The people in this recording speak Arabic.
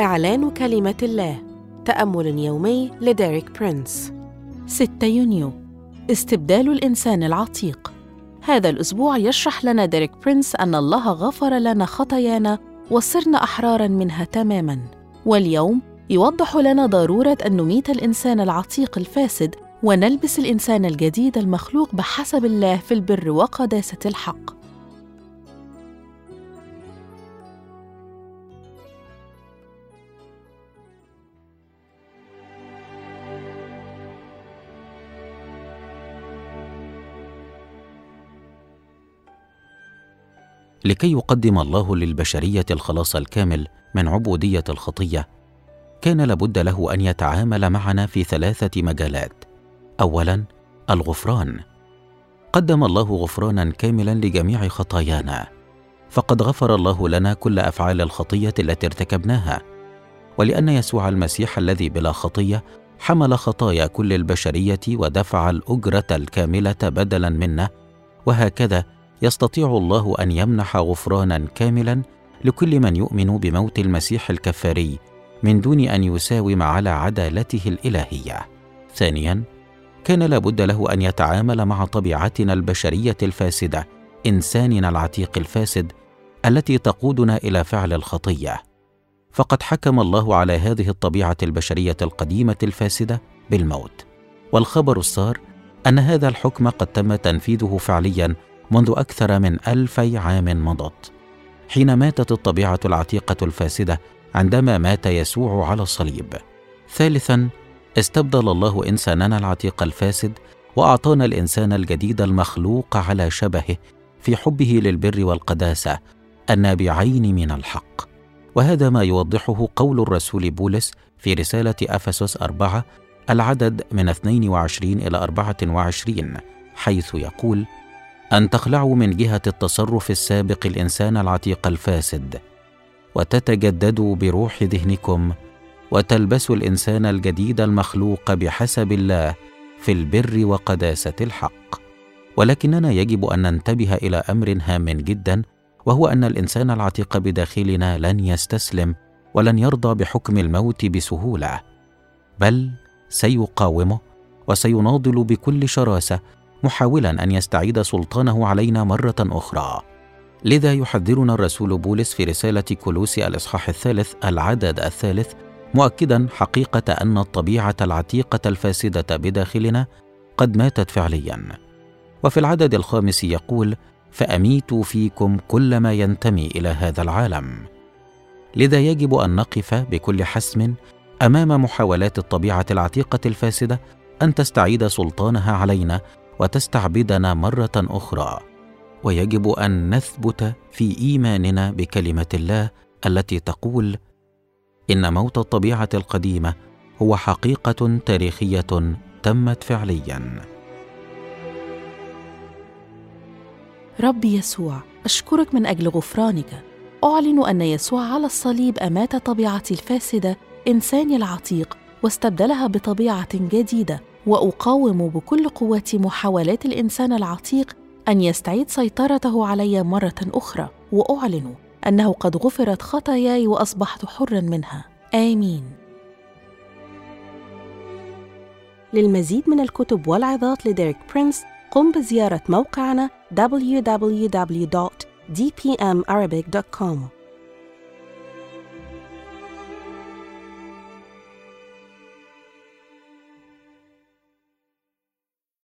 إعلان كلمة الله. تأمل يومي لديريك برينس. 6 يونيو. استبدال الإنسان العتيق. هذا الأسبوع يشرح لنا ديريك برينس أن الله غفر لنا خطايانا وصرنا أحرارا منها تماما. واليوم يوضح لنا ضرورة أن نميت الإنسان العتيق الفاسد ونلبس الإنسان الجديد المخلوق بحسب الله في البر وقداسة الحق. لكي يقدم الله للبشرية الخلاص الكامل من عبودية الخطية. كان لابد له أن يتعامل معنا في ثلاثة مجالات. اولا الغفران. قدم الله غفرانا كاملا لجميع خطايانا. فقد غفر الله لنا كل أفعال الخطية التي ارتكبناها. ولأن يسوع المسيح الذي بلا خطية حمل خطايا كل البشرية ودفع الأجرة الكاملة بدلا منا وهكذا يستطيع الله أن يمنح غفرانا كاملا لكل من يؤمن بموت المسيح الكفاري من دون أن يساوم على عدالته الإلهية. ثانيا كان لابد له أن يتعامل مع طبيعتنا البشرية الفاسدة إنساننا العتيق الفاسد التي تقودنا إلى فعل الخطية. فقد حكم الله على هذه الطبيعة البشرية القديمة الفاسدة بالموت. والخبر السار أن هذا الحكم قد تم تنفيذه فعليا منذ أكثر من ألفي عام مضت حين ماتت الطبيعة العتيقة الفاسدة عندما مات يسوع على الصليب. ثالثا استبدل الله إنساننا العتيق الفاسد وأعطانا الإنسان الجديد المخلوق على شبهه في حبه للبر والقداسة النابعين من الحق. وهذا ما يوضحه قول الرسول بولس في رسالة أفسس أربعة العدد من 22 إلى 24 حيث يقول أن تخلعوا من جهة التصرف السابق الإنسان العتيق الفاسد وتتجددوا بروح ذهنكم وتلبسوا الإنسان الجديد المخلوق بحسب الله في البر وقداسة الحق. ولكننا يجب أن ننتبه إلى أمر هام جدا وهو أن الإنسان العتيق بداخلنا لن يستسلم ولن يرضى بحكم الموت بسهولة بل سيقاومه وسيناضل بكل شراسة محاولا أن يستعيد سلطانه علينا مرة أخرى. لذا يحذرنا الرسول بولس في رسالة كولوسي الإصحاح الثالث العدد الثالث مؤكدا حقيقة أن الطبيعة العتيقة الفاسدة بداخلنا قد ماتت فعليا. وفي العدد الخامس يقول فأميتوا فيكم كل ما ينتمي إلى هذا العالم لذا يجب أن نقف بكل حسم أمام محاولات الطبيعة العتيقة الفاسدة أن تستعيد سلطانها علينا وتستعبدنا مرة أخرى. ويجب أن نثبت في إيماننا بكلمة الله التي تقول إن موت الطبيعة القديمة هو حقيقة تاريخية تمت فعليا. رب يسوع أشكرك من أجل غفرانك. أعلن أن يسوع على الصليب أمات طبيعتي الفاسدة انساني العتيق واستبدلها بطبيعة جديدة. وأقاوم بكل قوتي محاولات الإنسان العتيق أن يستعيد سيطرته علي مرة أخرى وأعلن أنه قد غفرت خطاياي وأصبحت حرا منها. آمين. للمزيد من الكتب والعظات لديريك برينس قم بزيارة موقعنا www.dpmarabic.com